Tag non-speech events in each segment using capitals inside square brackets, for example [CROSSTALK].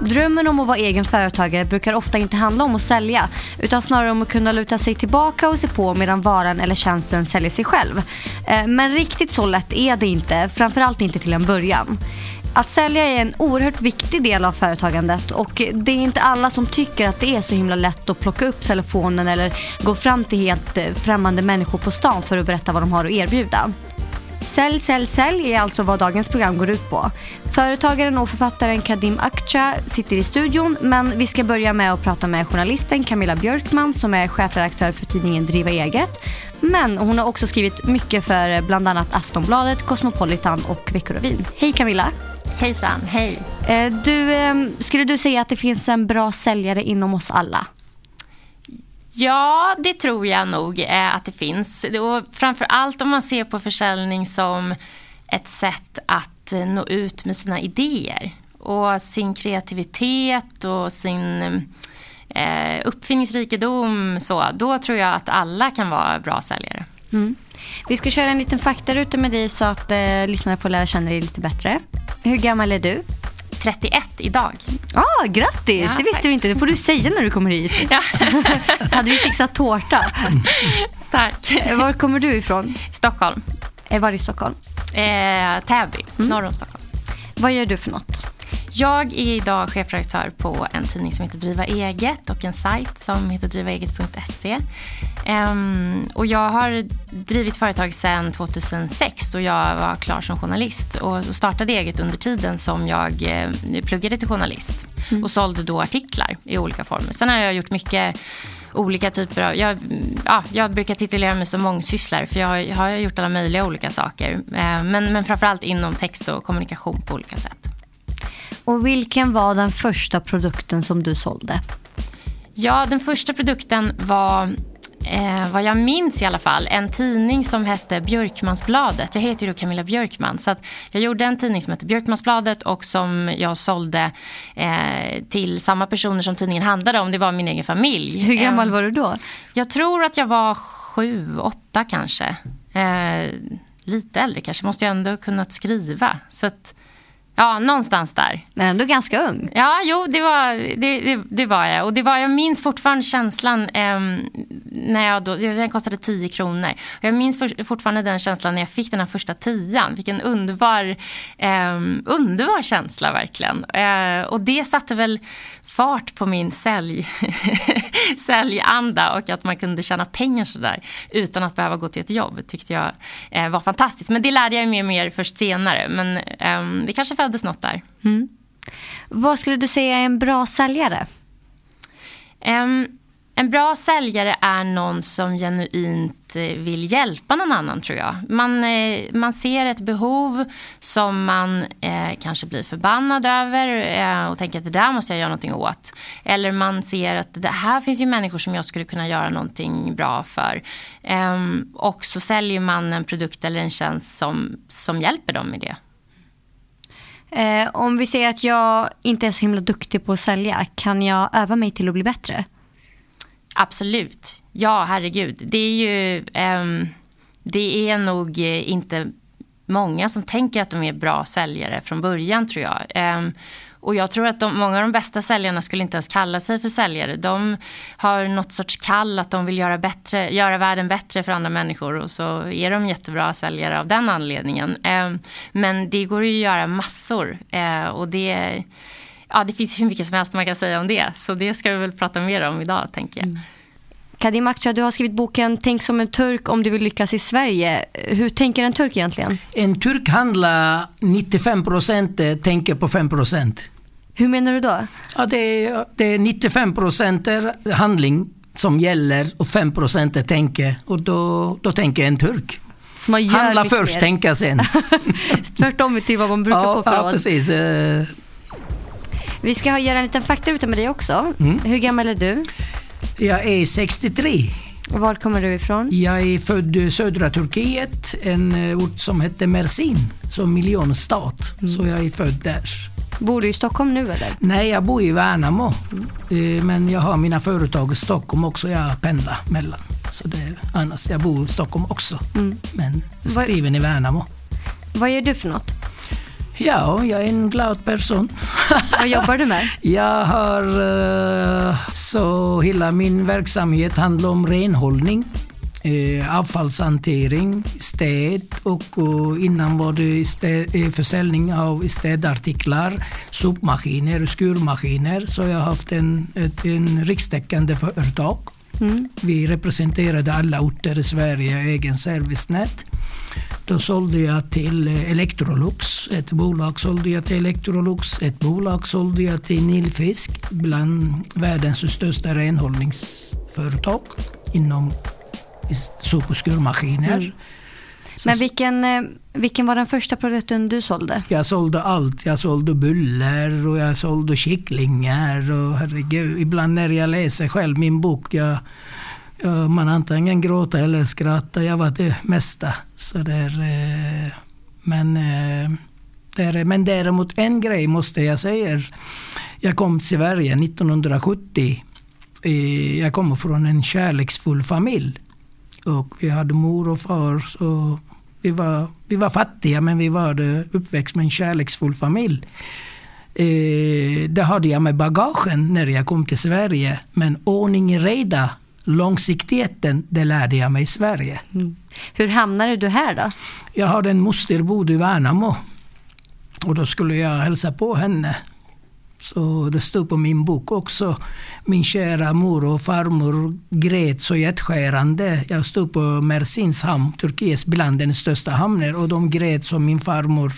Drömmen om att vara egen företagare brukar ofta inte handla om att sälja utan snarare om att kunna luta sig tillbaka och se på medan varan eller tjänsten säljer sig själv. Eh, men riktigt så lätt är det inte, framförallt inte till en början. Att sälja är en oerhört viktig del av företagandet och det är inte alla som tycker att det är så himla lätt att plocka upp telefonen eller gå fram till helt eh, främmande människor på stan för att berätta vad de har att erbjuda. Sälj, sälj, sälj är alltså vad dagens program går ut på. Företagaren och författaren Kadim Akça sitter i studion men vi ska börja med att prata med journalisten Camilla Björkman som är chefredaktör för tidningen Driva eget. Men hon har också skrivit mycket för bland annat Aftonbladet, Cosmopolitan och Veckorevyn. Hej Camilla! Hejsan, hej. Eh, Du, eh, skulle du säga att det finns en bra säljare inom oss alla? Ja, det tror jag nog eh, att det finns. Och framför allt om man ser på försäljning som ett sätt att eh, nå ut med sina idéer och sin kreativitet och sin eh, uppfinningsrikedom. Så, då tror jag att alla kan vara bra säljare. Mm. Vi ska köra en liten faktaruta med dig så att eh, lyssnarna får lära känna dig lite bättre. Hur gammal är du? 31 idag. Ah, grattis! Ja, det visste tack. du inte. Det får du säga när du kommer hit. [LAUGHS] Ja. [LAUGHS] Hade vi fixat tårta. [LAUGHS] Tack. Var kommer du ifrån? Stockholm. Eh, Var i Stockholm? Eh, Täby, norr om Stockholm. Vad gör du för något? Jag är idag chefredaktör på en tidning som heter Driva eget och en sajt som heter drivaeget.se. Ehm, och jag har drivit företag sedan 2006 då jag var klar som journalist och startade eget under tiden som jag eh, pluggade till journalist och sålde då artiklar i olika former. Sen har jag gjort mycket olika typer av... Jag, ja, jag brukar titulera mig som mångsysslare för jag har, jag har gjort alla möjliga olika saker. Eh, men, men framförallt inom text och kommunikation på olika sätt. Och vilken var den första produkten som du sålde? Ja, den första produkten var, eh, vad jag minns i alla fall, en tidning som hette Björkmansbladet. Jag heter ju då Camilla Björkman. Så jag gjorde en tidning som hette Björkmansbladet och som jag sålde eh, till samma personer som tidningen handlade om. Det var min egen familj. Hur gammal Eh, var du då? Jag tror att jag var sju, åtta kanske. Eh, lite äldre kanske. Måste jag ändå kunnat skriva. Så att, ja, någonstans där. Men ändå ganska ung. Ja, jo, det var, det, det, det var jag. Och det var, jag minns fortfarande känslan ehm, när jag då, den kostade 10 kronor. Och jag minns för, fortfarande den känslan när jag fick den här första tian. Vilken underbar, ehm, underbar känsla verkligen. Eh, och det satte väl fart på min sälj, [LAUGHS] säljanda och att man kunde tjäna pengar sådär utan att behöva gå till ett jobb tyckte jag eh, var fantastiskt. Men det lärde jag mig mer först senare. Men ehm, det kanske föddes något där. Vad skulle du säga är en bra säljare? Em, en bra säljare är någon som genuint eh, vill hjälpa någon annan tror jag. Man, eh, man ser ett behov som man eh, kanske blir förbannad över eh, och tänker att det där måste jag göra någonting åt. Eller man ser att det här finns ju människor som jag skulle kunna göra någonting bra för. Em, och så säljer man en produkt eller en tjänst som, som hjälper dem med det. Eh, om vi säger att jag inte är så himla duktig på att sälja, kan jag öva mig till att bli bättre? Absolut. Ja, herregud. Det är ju... ehm, det är nog eh, inte många som tänker att de är bra säljare från början, tror jag. Ehm, och jag tror att de, många av de bästa säljarna skulle inte ens kalla sig för säljare. De har något sorts kall att de vill göra, bättre, göra världen bättre för andra människor och så är de jättebra säljare av den anledningen. Ehm, men det går ju att göra massor eh, och det Ja, det finns hur mycket som helst man kan säga om det. Så det ska vi väl prata mer om idag, tänker jag. Kadim Akça, du har skrivit boken Tänk som en turk om du vill lyckas i Sverige. Hur tänker en turk egentligen? En turk handlar 95% tänker på 5%. Hur menar du då? Ja, det, är, det är 95% är handling som gäller och 5% är tänke. Och då, då tänker en turk. Handla först, mer. tänka sen. [LAUGHS] Tvärtom till vad man brukar ja, få för ja, precis. Eh, Vi ska göra en liten faktaruta med dig också. Mm. Hur gammal är du? Jag är 63. Och var kommer du ifrån? Jag är född i södra Turkiet, en eh, ort som heter Mersin, som miljonstat. Så jag är född där. Bor du i Stockholm nu eller? Nej, jag bor i Värnamo. Eh, Men jag har mina företag i Stockholm också. Jag pendlar mellan. Så det, annars, jag bor i Stockholm också. Men skriven i Värnamo. Vad gör du för något? Ja, jag är en glad person. [LAUGHS] Vad jobbar du med? Jag har eh, så hela min verksamhet handlar om renhållning, eh, avfallshantering, städ och innan var det städ, eh, försäljning av städartiklar, sopmaskiner, skurmaskiner. Så jag har haft en, ett, en rikstäckande företag. Mm. Vi representerade alla orter i Sverige, egen servicenät. Då sålde jag till Electrolux. Ett bolag sålde jag till Electrolux. Ett bolag sålde jag till Nilfisk, bland världens största renhållningsföretag inom sop och skurmaskiner. Mm. Men vilken, eh, vilken var den första produkten du sålde? Jag sålde allt. Jag sålde buller och jag sålde kycklingar. Och herregud, ibland när jag läser själv min bok, jag, jag, man antingen gråter eller skrattar. Jag var det mesta. Så där, eh, men, eh, där, men däremot en grej måste jag säga. Jag kom till Sverige 1970. Jag kommer från en kärleksfull familj. Och vi hade mor och far. Så vi, var, vi var fattiga men vi var uppväxt med en kärleksfull familj. Eh, det hade jag med bagagen när jag kom till Sverige. Men ordning och reda, långsiktigheten, det lärde jag mig i Sverige. Mm. Hur hamnade du här då? Jag hade en moster bodde i Värnamo. Och då skulle jag hälsa på henne. Så det stod på min bok också. Min kära mor och farmor grät så hjärtskärande. Jag stod på Mersins hamn, Turkiets bland den största hamnen, och de grät som min farmor.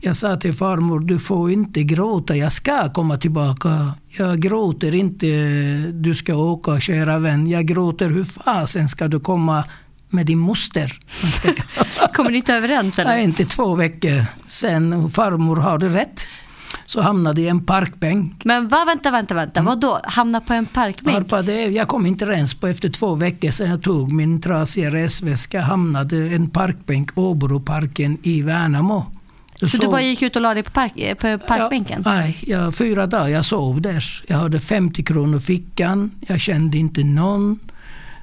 Jag sa till farmor, du får inte gråta, jag ska komma tillbaka. Jag gråter inte, du ska åka kära vän. Jag gråter, hur fasen ska du komma med din moster. [LAUGHS] Kommer ni inte överens? Eller? Nej, inte två veckor sen. Farmor hade rätt så hamnade jag i en parkbänk. Men vad, vänta, vänta, vänta. Mm. Vadå? Hamna på en parkbänk? jag kom inte ens på efter två veckor sedan jag tog min trasiga resväska hamnade i en parkbänk, Åboroparken i Värnamo. Så, så, du bara gick ut och la dig på, park, på parkbänken? Ja, nej, jag, fyra dagar jag sov där. Jag hade 50 kronor i fickan. Jag kände inte någon.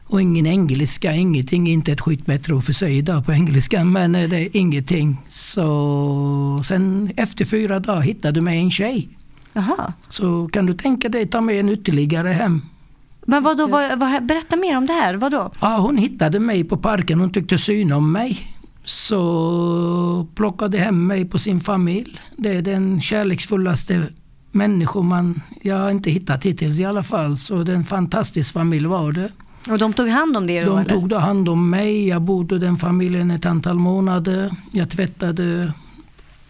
Och ingen engelska, ingenting. Inte ett skit bättre att få säga idag på engelska, men eh, det är ingenting. Så sen efter fyra dagar hittade du mig en tjej. Aha. Så kan du tänka dig ta med en ytterligare hem. Men vadå, vad, vad, berätta mer om det här. Vadå? Ja, hon hittade mig på parken. Hon tyckte syn om mig. Så plockade hem mig på sin familj. Det är den kärleksfullaste människa man, jag har inte hittat hittills i alla fall. Så det är en fantastisk familj var det. Och de tog hand om det då? De tog hand om mig. Jag bodde i den familjen ett antal månader. Jag tvättade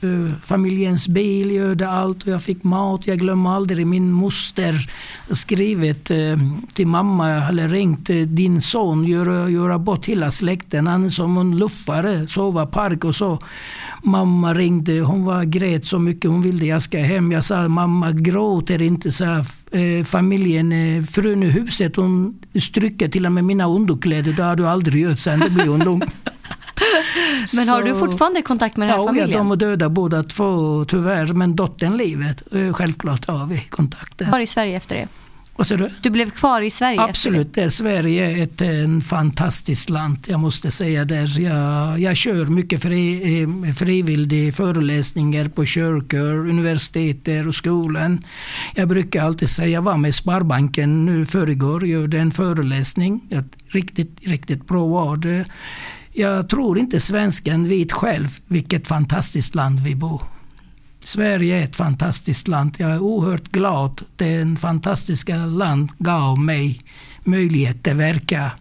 uh, familjens bil, gjorde allt och jag fick mat. Jag glömmer aldrig min moster skrivit uh, till mamma eller ringt eh, din son, göra, göra bort hela släkten. Han är som en luffare, sova park och så. Mamma ringde, hon var grät så mycket, hon ville jag ska hem. Jag sa mamma gråter inte, så eh, familjen, frun i huset, hon stryker till och med mina underkläder, det har du aldrig gjort sen, det blir hon lugn. [LAUGHS] men har du fortfarande kontakt med den här ja, familjen? Ja, de är döda båda två tyvärr, men dottern livet. Eh, självklart har vi kontakt. Var i Sverige efter det? Du? Du blev kvar i Sverige? Absolut, det. Sverige är ett en fantastiskt land. Jag måste säga det. Jag, jag kör mycket fri, eh, frivilliga föreläsningar på kyrkor, universiteter och skolan. Jag brukar alltid säga, jag var med Sparbanken nu förrgår, gjorde en föreläsning. Riktigt, riktigt bra var det. Jag tror inte svensken vet själv vilket fantastiskt land vi bor Sverige är ett fantastiskt land. Jag är oerhört glad. Det fantastiska land gav mig möjlighet att verka,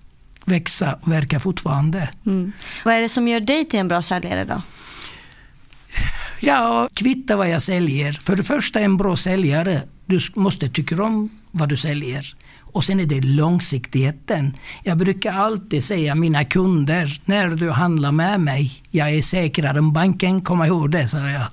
växa och verka fortfarande. Mm. Vad är det som gör dig till en bra säljare då? Ja, kvitta vad jag säljer. För det första, en bra säljare, du måste tycka om vad du säljer. Och sen är det långsiktigheten. Jag brukar alltid säga mina kunder, när du handlar med mig, jag är säkrare än banken, kom ihåg det, sa jag.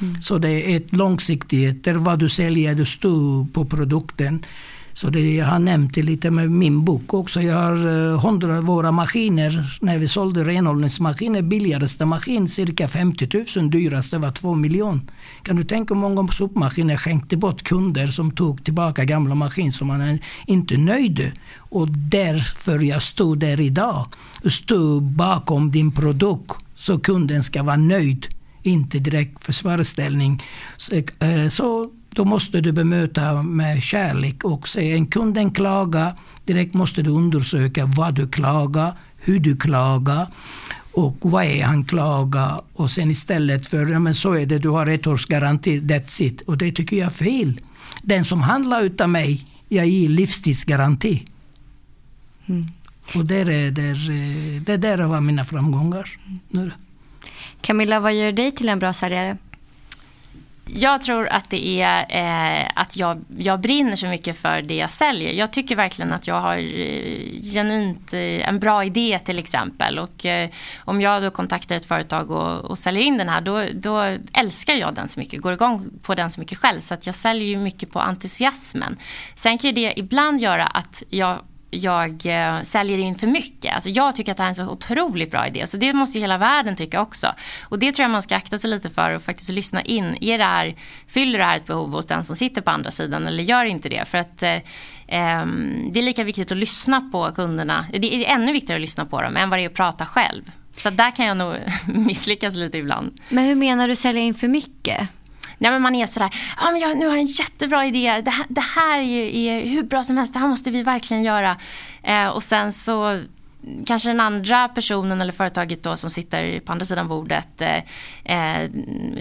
Mm. Så det är ett långsiktighet, vad du säljer, du står på produkten. Så det, jag har nämnt det lite med min bok också. Jag har eh, av våra maskiner, när vi sålde renhållningsmaskiner, billigaste maskin cirka 50 000, dyraste var 2 miljoner. Kan du tänka hur många sopmaskiner skänkte bort kunder som tog tillbaka gamla maskiner som man inte nöjde. Och därför jag stod där idag. stod bakom din produkt så kunden ska vara nöjd inte direkt försvarsställning. Så, eh, så då måste du bemöta med kärlek och säga en kunden klagar, direkt måste du undersöka vad du klagar, hur du klagar och vad är han klagar och sen istället för, ja men så är det, du har ett års garanti, that's it. Och det tycker jag är fel. Den som handlar utav mig, jag ger livstidsgaranti. Mm. Och där är där, det där var mina framgångar. Nu. Camilla, vad gör dig till en bra säljare? Jag tror att det är eh, att jag, jag brinner så mycket för det jag säljer. Jag tycker verkligen att jag har eh, genuint eh, en bra idé till exempel. Och eh, om jag då kontaktar ett företag och, och säljer in den här då, då, älskar jag den så mycket. Går igång på den så mycket själv. Så att jag säljer ju mycket på entusiasmen. Sen kan det ibland göra att jag jag eh, säljer in för mycket. Alltså jag tycker att det här är en så otroligt bra idé. Så det måste ju hela världen tycka också. Och det tror jag man ska akta sig lite för och faktiskt lyssna in. Är det här, fyller det här ett behov hos den som sitter på andra sidan eller gör inte det? För att eh, ehm, det är lika viktigt att lyssna på kunderna. Det är ännu viktigare att lyssna på dem än vad det är att prata själv. Så där kan jag nog [LAUGHS] misslyckas lite ibland. Men hur menar du sälja in för mycket? Nej, men man är sådär, ah, men jag, nu har jag en jättebra idé, det här, det här är, är hur bra som helst, det här måste vi verkligen göra. Eh, och sen så kanske den andra personen eller företaget då som sitter på andra sidan bordet, eh, eh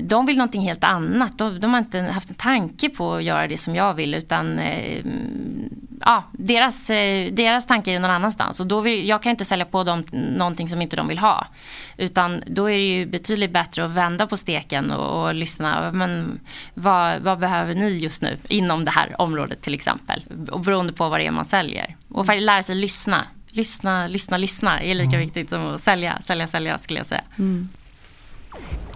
de vill någonting helt annat. De, de, har inte haft en tanke på att göra det som jag vill utan eh, ja, deras, eh, deras tanke är någon annanstans. Och då vill, jag kan inte sälja på dem någonting som inte de vill ha. Utan då är det ju betydligt bättre att vända på steken och, och lyssna. Men vad, vad, behöver ni just nu inom det här området till exempel? Och beroende på vad det är man säljer. Och faktiskt lära sig lyssna. Lyssna, lyssna, lyssna är lika mm. viktigt som att sälja, sälja, sälja skulle jag säga. Mm.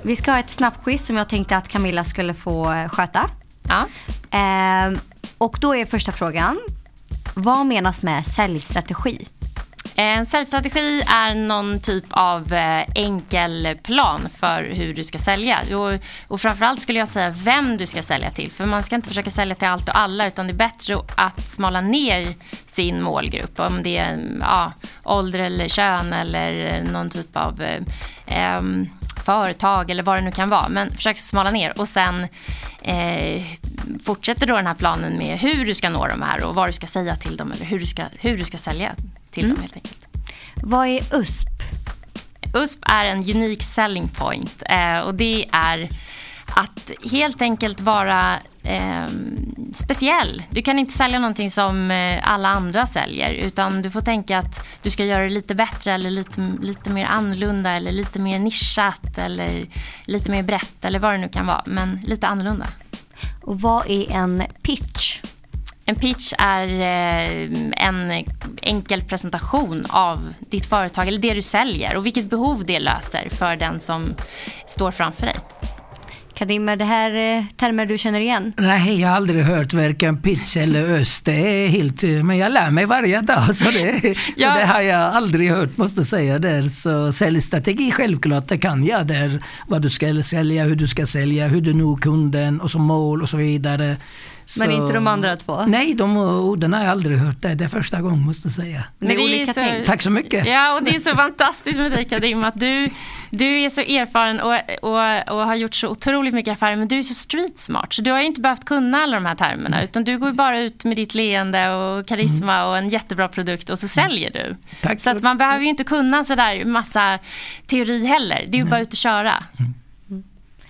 Vi ska ha ett snabbquiz som jag tänkte att Camilla skulle få sköta. Ja. Eh, och då är första frågan. Vad menas med säljstrategi? Eh, en säljstrategi är någon typ av eh, enkel plan för hur du ska sälja. Och, och framförallt skulle jag säga vem du ska sälja till. För man ska inte försöka sälja till allt och alla utan det är bättre att smala ner sin målgrupp. Om det är mm, ja, ålder eller kön eller eh, någon typ av eh, företag eller vad det nu kan vara. Men försök smala ner och sen eh, fortsätter då den här planen med hur du ska nå de här och vad du ska säga till dem eller hur du ska, hur du ska sälja till mm. dem helt enkelt. Vad är USP? USP är en unique selling point eh, och det är att helt enkelt vara eh, speciell. Du kan inte sälja någonting som eh, alla andra säljer utan du får tänka att du ska göra det lite bättre eller lite, lite mer annorlunda eller lite mer nischat eller lite mer brett eller vad det nu kan vara men lite annorlunda. Och vad är en pitch? En pitch är eh, en enkel presentation av ditt företag eller det du säljer och vilket behov det löser för den som står framför dig. Kadim, är det här eh, termer du känner igen? Nej, jag har aldrig hört varken pitch eller öst. Det är helt, men jag lär mig varje dag så det, [LAUGHS] ja. så det har jag aldrig hört måste säga där. Så säljstrategi självklart, det kan jag där. Vad du ska sälja, hur du ska sälja, hur du når kunden och så mål och så vidare. Men inte de andra två? Nej, de orden har jag aldrig hört. Det, det är första gången måste jag säga. Men det är så, Tack så mycket. Ja, och det är så fantastiskt med dig Kadim att du, du är så erfaren och, och, och har gjort så otroligt mycket affärer men du är så street smart så du har inte behövt kunna alla de här termerna mm. utan du går bara ut med ditt leende och karisma mm. och en jättebra produkt och så säljer du. Tack så att man behöver ju inte kunna sådär massa teori heller. Det är ju bara ut och köra. Mm.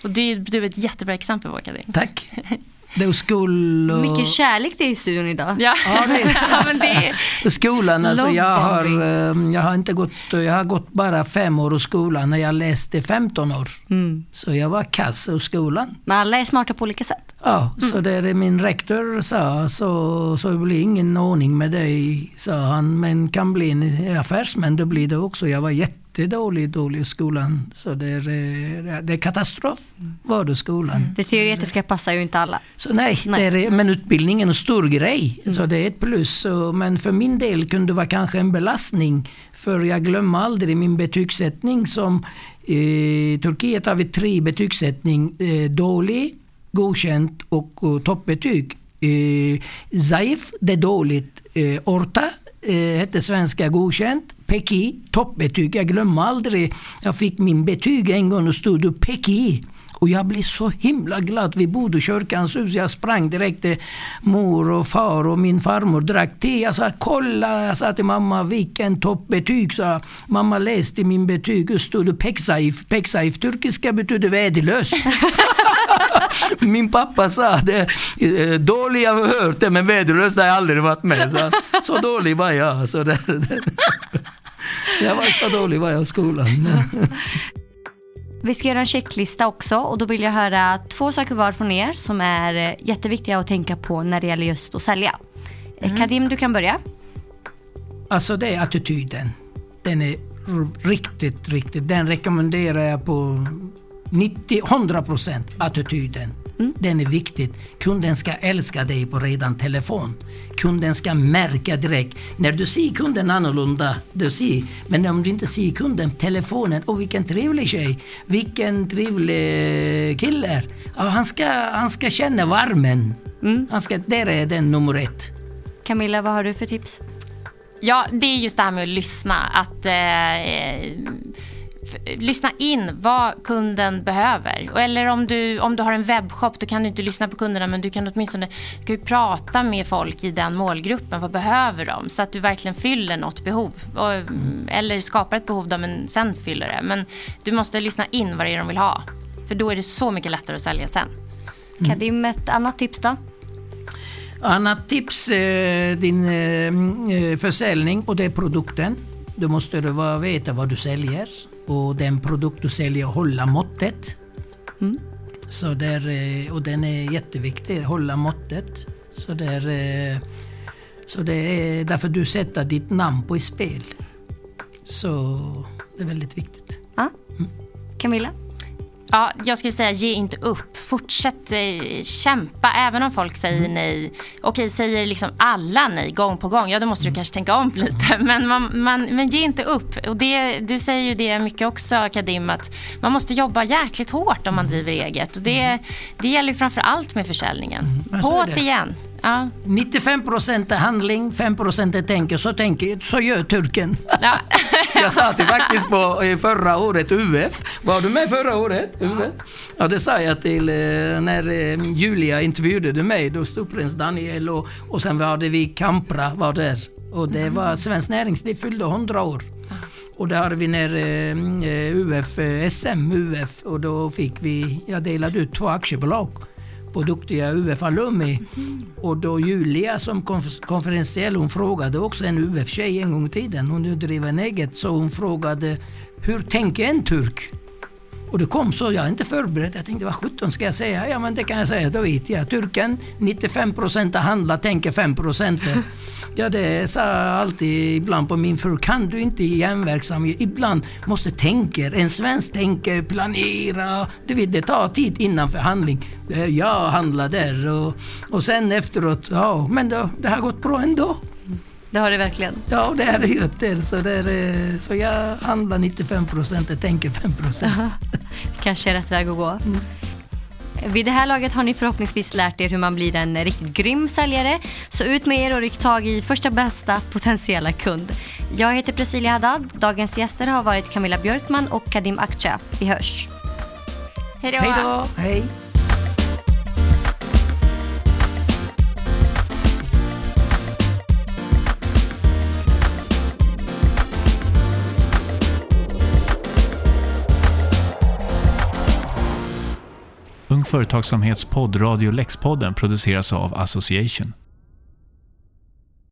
Och du, du är ett jättebra exempel på Kadim. Tack. [LAUGHS] Det skol och... Mycket kärlek det är i studion idag. Ja, ja, det är... [LAUGHS] ja men det är... [LAUGHS] Skolan, alltså jag har, eh, jag har inte gått, jag har gått bara fem år i skolan när jag läste 15 år. Mm. Så jag var kass i skolan. Men alla är smarta på olika sätt. Ja, mm. så det är min rektor sa, så, så det blir ingen ordning med dig, sa han. Men kan bli en affärsmän, då blir det också. Jag var jätte jättedålig dålig i skolan. Så det är, eh, det är katastrof var det skolan. Mm. Det teoretiska passar ju inte alla. Så nej, nej. Det är, men utbildningen är en stor grej. Mm. Så det är ett plus. Men för min del kunde det vara kanske en belastning. För jag glömmer aldrig min betygssättning som i Turkiet har vi tre betygssättning. Eh, dålig, godkänt och, och toppbetyg. Eh, Zaif, det är dåligt. Eh, Orta, eh, hette svenska godkänt. Peki, toppbetyg. Jag glömmer aldrig. Jag fick min betyg en gång och stod upp Peki. Och jag blev så himla glad. vid Bodokyrkans hus. Jag sprang direkt till mor och far och min farmor drack te. Jag sa kolla, jag sa till mamma vilken toppbetyg. Så mamma läste min betyg och stod det Peksaif. Peksaif turkiska betyder värdelös. [LAUGHS] min pappa sa det, eh, dålig jag har hört det men värdelös har jag aldrig varit med. Så, så dålig var jag. Så det, [LAUGHS] jag var så dålig var jag i skolan. [LAUGHS] Vi ska göra en checklista också och då vill jag höra två saker var från er som är eh, jätteviktiga att tänka på när det gäller just att sälja. Eh, mm. Kadim, du kan börja. Alltså det är attityden. Den är riktigt, riktigt, den rekommenderar jag på 90, 100 procent attityden. Mm. Den är viktig. Kunden ska älska dig på redan telefon. Kunden ska märka direkt. När du ser kunden annorlunda, du ser. Men om du inte ser kunden telefonen, och vilken trevlig tjej, vilken trevlig kille. Ja, han, ska, han ska känna värmen. Mm. Han ska, där är den nummer ett. Camilla, vad har du för tips? Ja, det är just det här med att lyssna. Att eh, lyssna in vad kunden behöver. Eller om du, om du har en webbshop, då kan du inte lyssna på kunderna men du kan åtminstone du kan prata med folk i den målgruppen. Vad behöver de? Så att du verkligen fyller något behov. Och, eller skapar ett behov då, men sen fyller det. Men du måste lyssna in vad det är de vill ha. För då är det så mycket lättare att sälja sen. Mm. Kadim, ett annat tips då? Annat tips, eh, din eh, försäljning och det är produkten. Då måste du veta vad du säljer och den produkt du säljer hålla måttet. Mm. Så där, och den är jätteviktig, hålla måttet. Så, där, så det är därför du sätter ditt namn på i spel. Så det är väldigt viktigt. Ja. Mm. Camilla? Ja, jag skulle säga ge inte upp. Fortsätt eh, kämpa även om folk säger mm. nej. Okej, säger liksom alla nej gång på gång, ja då måste du mm. kanske tänka om lite. [LAUGHS] Men, man, man, men ge inte upp. Och det, du säger ju det mycket också Kadim, att man måste jobba jäkligt hårt om man driver eget. Och det, mm. det gäller framför allt med försäljningen. Mm. Hårt igen. Ja. 95 procent är handling, 5 procent är tänker. Så, tänker, så gör turken. Ja. [LAUGHS] jag sa till faktiskt på förra året UF. Var du med förra året? UF? Ja, det sa jag till eh, när eh, Julia intervjuade mig. Då stod prins Daniel och, och sen var det vi Kampra var där. Och det var mm. Svenskt Näringsliv fyllde 100 år. Och där hade vi när eh, UF, SM UF och då fick vi, jag delade ut två aktiebolag på duktiga UF-alumni. Mm. Och då Julia som konferentiell, hon frågade också en UF-tjej en gång i tiden, hon driver en eget, så hon frågade hur tänker en turk? Och det kom så, jag är inte förberedd. Jag tänkte vad sjutton ska jag säga? Ja men det kan jag säga, då vet jag. Turken, 95 procent handlar, tänker 5 procent. [LAUGHS] Ja det sa jag alltid ibland på min fru. Kan du inte i järnverksamhet, ibland måste tänka. En svensk tänker, planera. Du vet det tar tid innan förhandling. Eh, jag handlar där och, och sen efteråt, ja men då, det har gått bra ändå. Det har det verkligen. Ja, det har det. Det. Så, det är, så jag handlar 95 procent och tänker 5 procent. kanske är rätt väg att gå. Mm. Vid det här laget har ni förhoppningsvis lärt er hur man blir en riktigt grym säljare. Så ut med er och ryck tag i första bästa potentiella kund. Jag heter Presilia Haddad. Dagens gäster har varit Camilla Björkman och Kadim Akça. Vi hörs. Hej då. Hej. Företagsamhetspodd Radio Lexpodden produceras av Association.